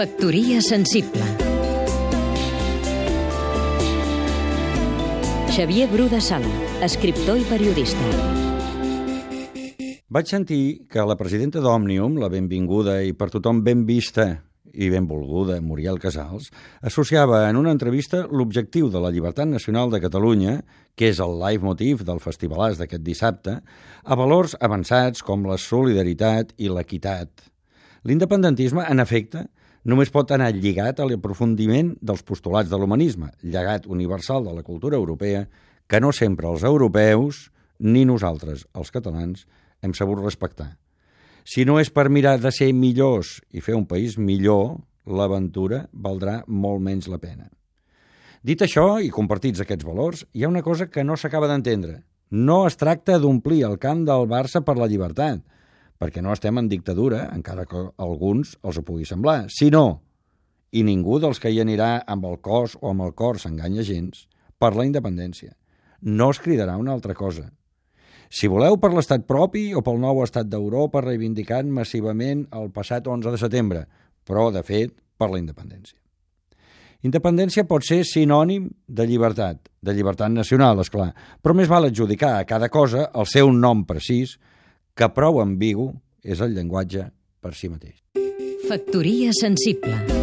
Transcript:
Factoria sensible Xavier Bru de Sala, escriptor i periodista. Vaig sentir que la presidenta d'Òmnium, la benvinguda i per tothom ben vista i benvolguda Muriel Casals, associava en una entrevista l'objectiu de la llibertat nacional de Catalunya, que és el leitmotiv del festivalàs d'aquest dissabte, a valors avançats com la solidaritat i l'equitat. L'independentisme, en efecte, només pot anar lligat a l'aprofundiment dels postulats de l'humanisme, llegat universal de la cultura europea, que no sempre els europeus, ni nosaltres, els catalans, hem sabut respectar. Si no és per mirar de ser millors i fer un país millor, l'aventura valdrà molt menys la pena. Dit això, i compartits aquests valors, hi ha una cosa que no s'acaba d'entendre. No es tracta d'omplir el camp del Barça per la llibertat, perquè no estem en dictadura, encara que alguns els ho pugui semblar, sinó, i ningú dels que hi anirà amb el cos o amb el cor s'enganya gens, per la independència. No es cridarà una altra cosa. Si voleu per l'estat propi o pel nou estat d'Europa reivindicant massivament el passat 11 de setembre, però, de fet, per la independència. Independència pot ser sinònim de llibertat, de llibertat nacional, és clar, però més val adjudicar a cada cosa el seu nom precís, que prou ambigu és el llenguatge per si mateix. Factoria sensible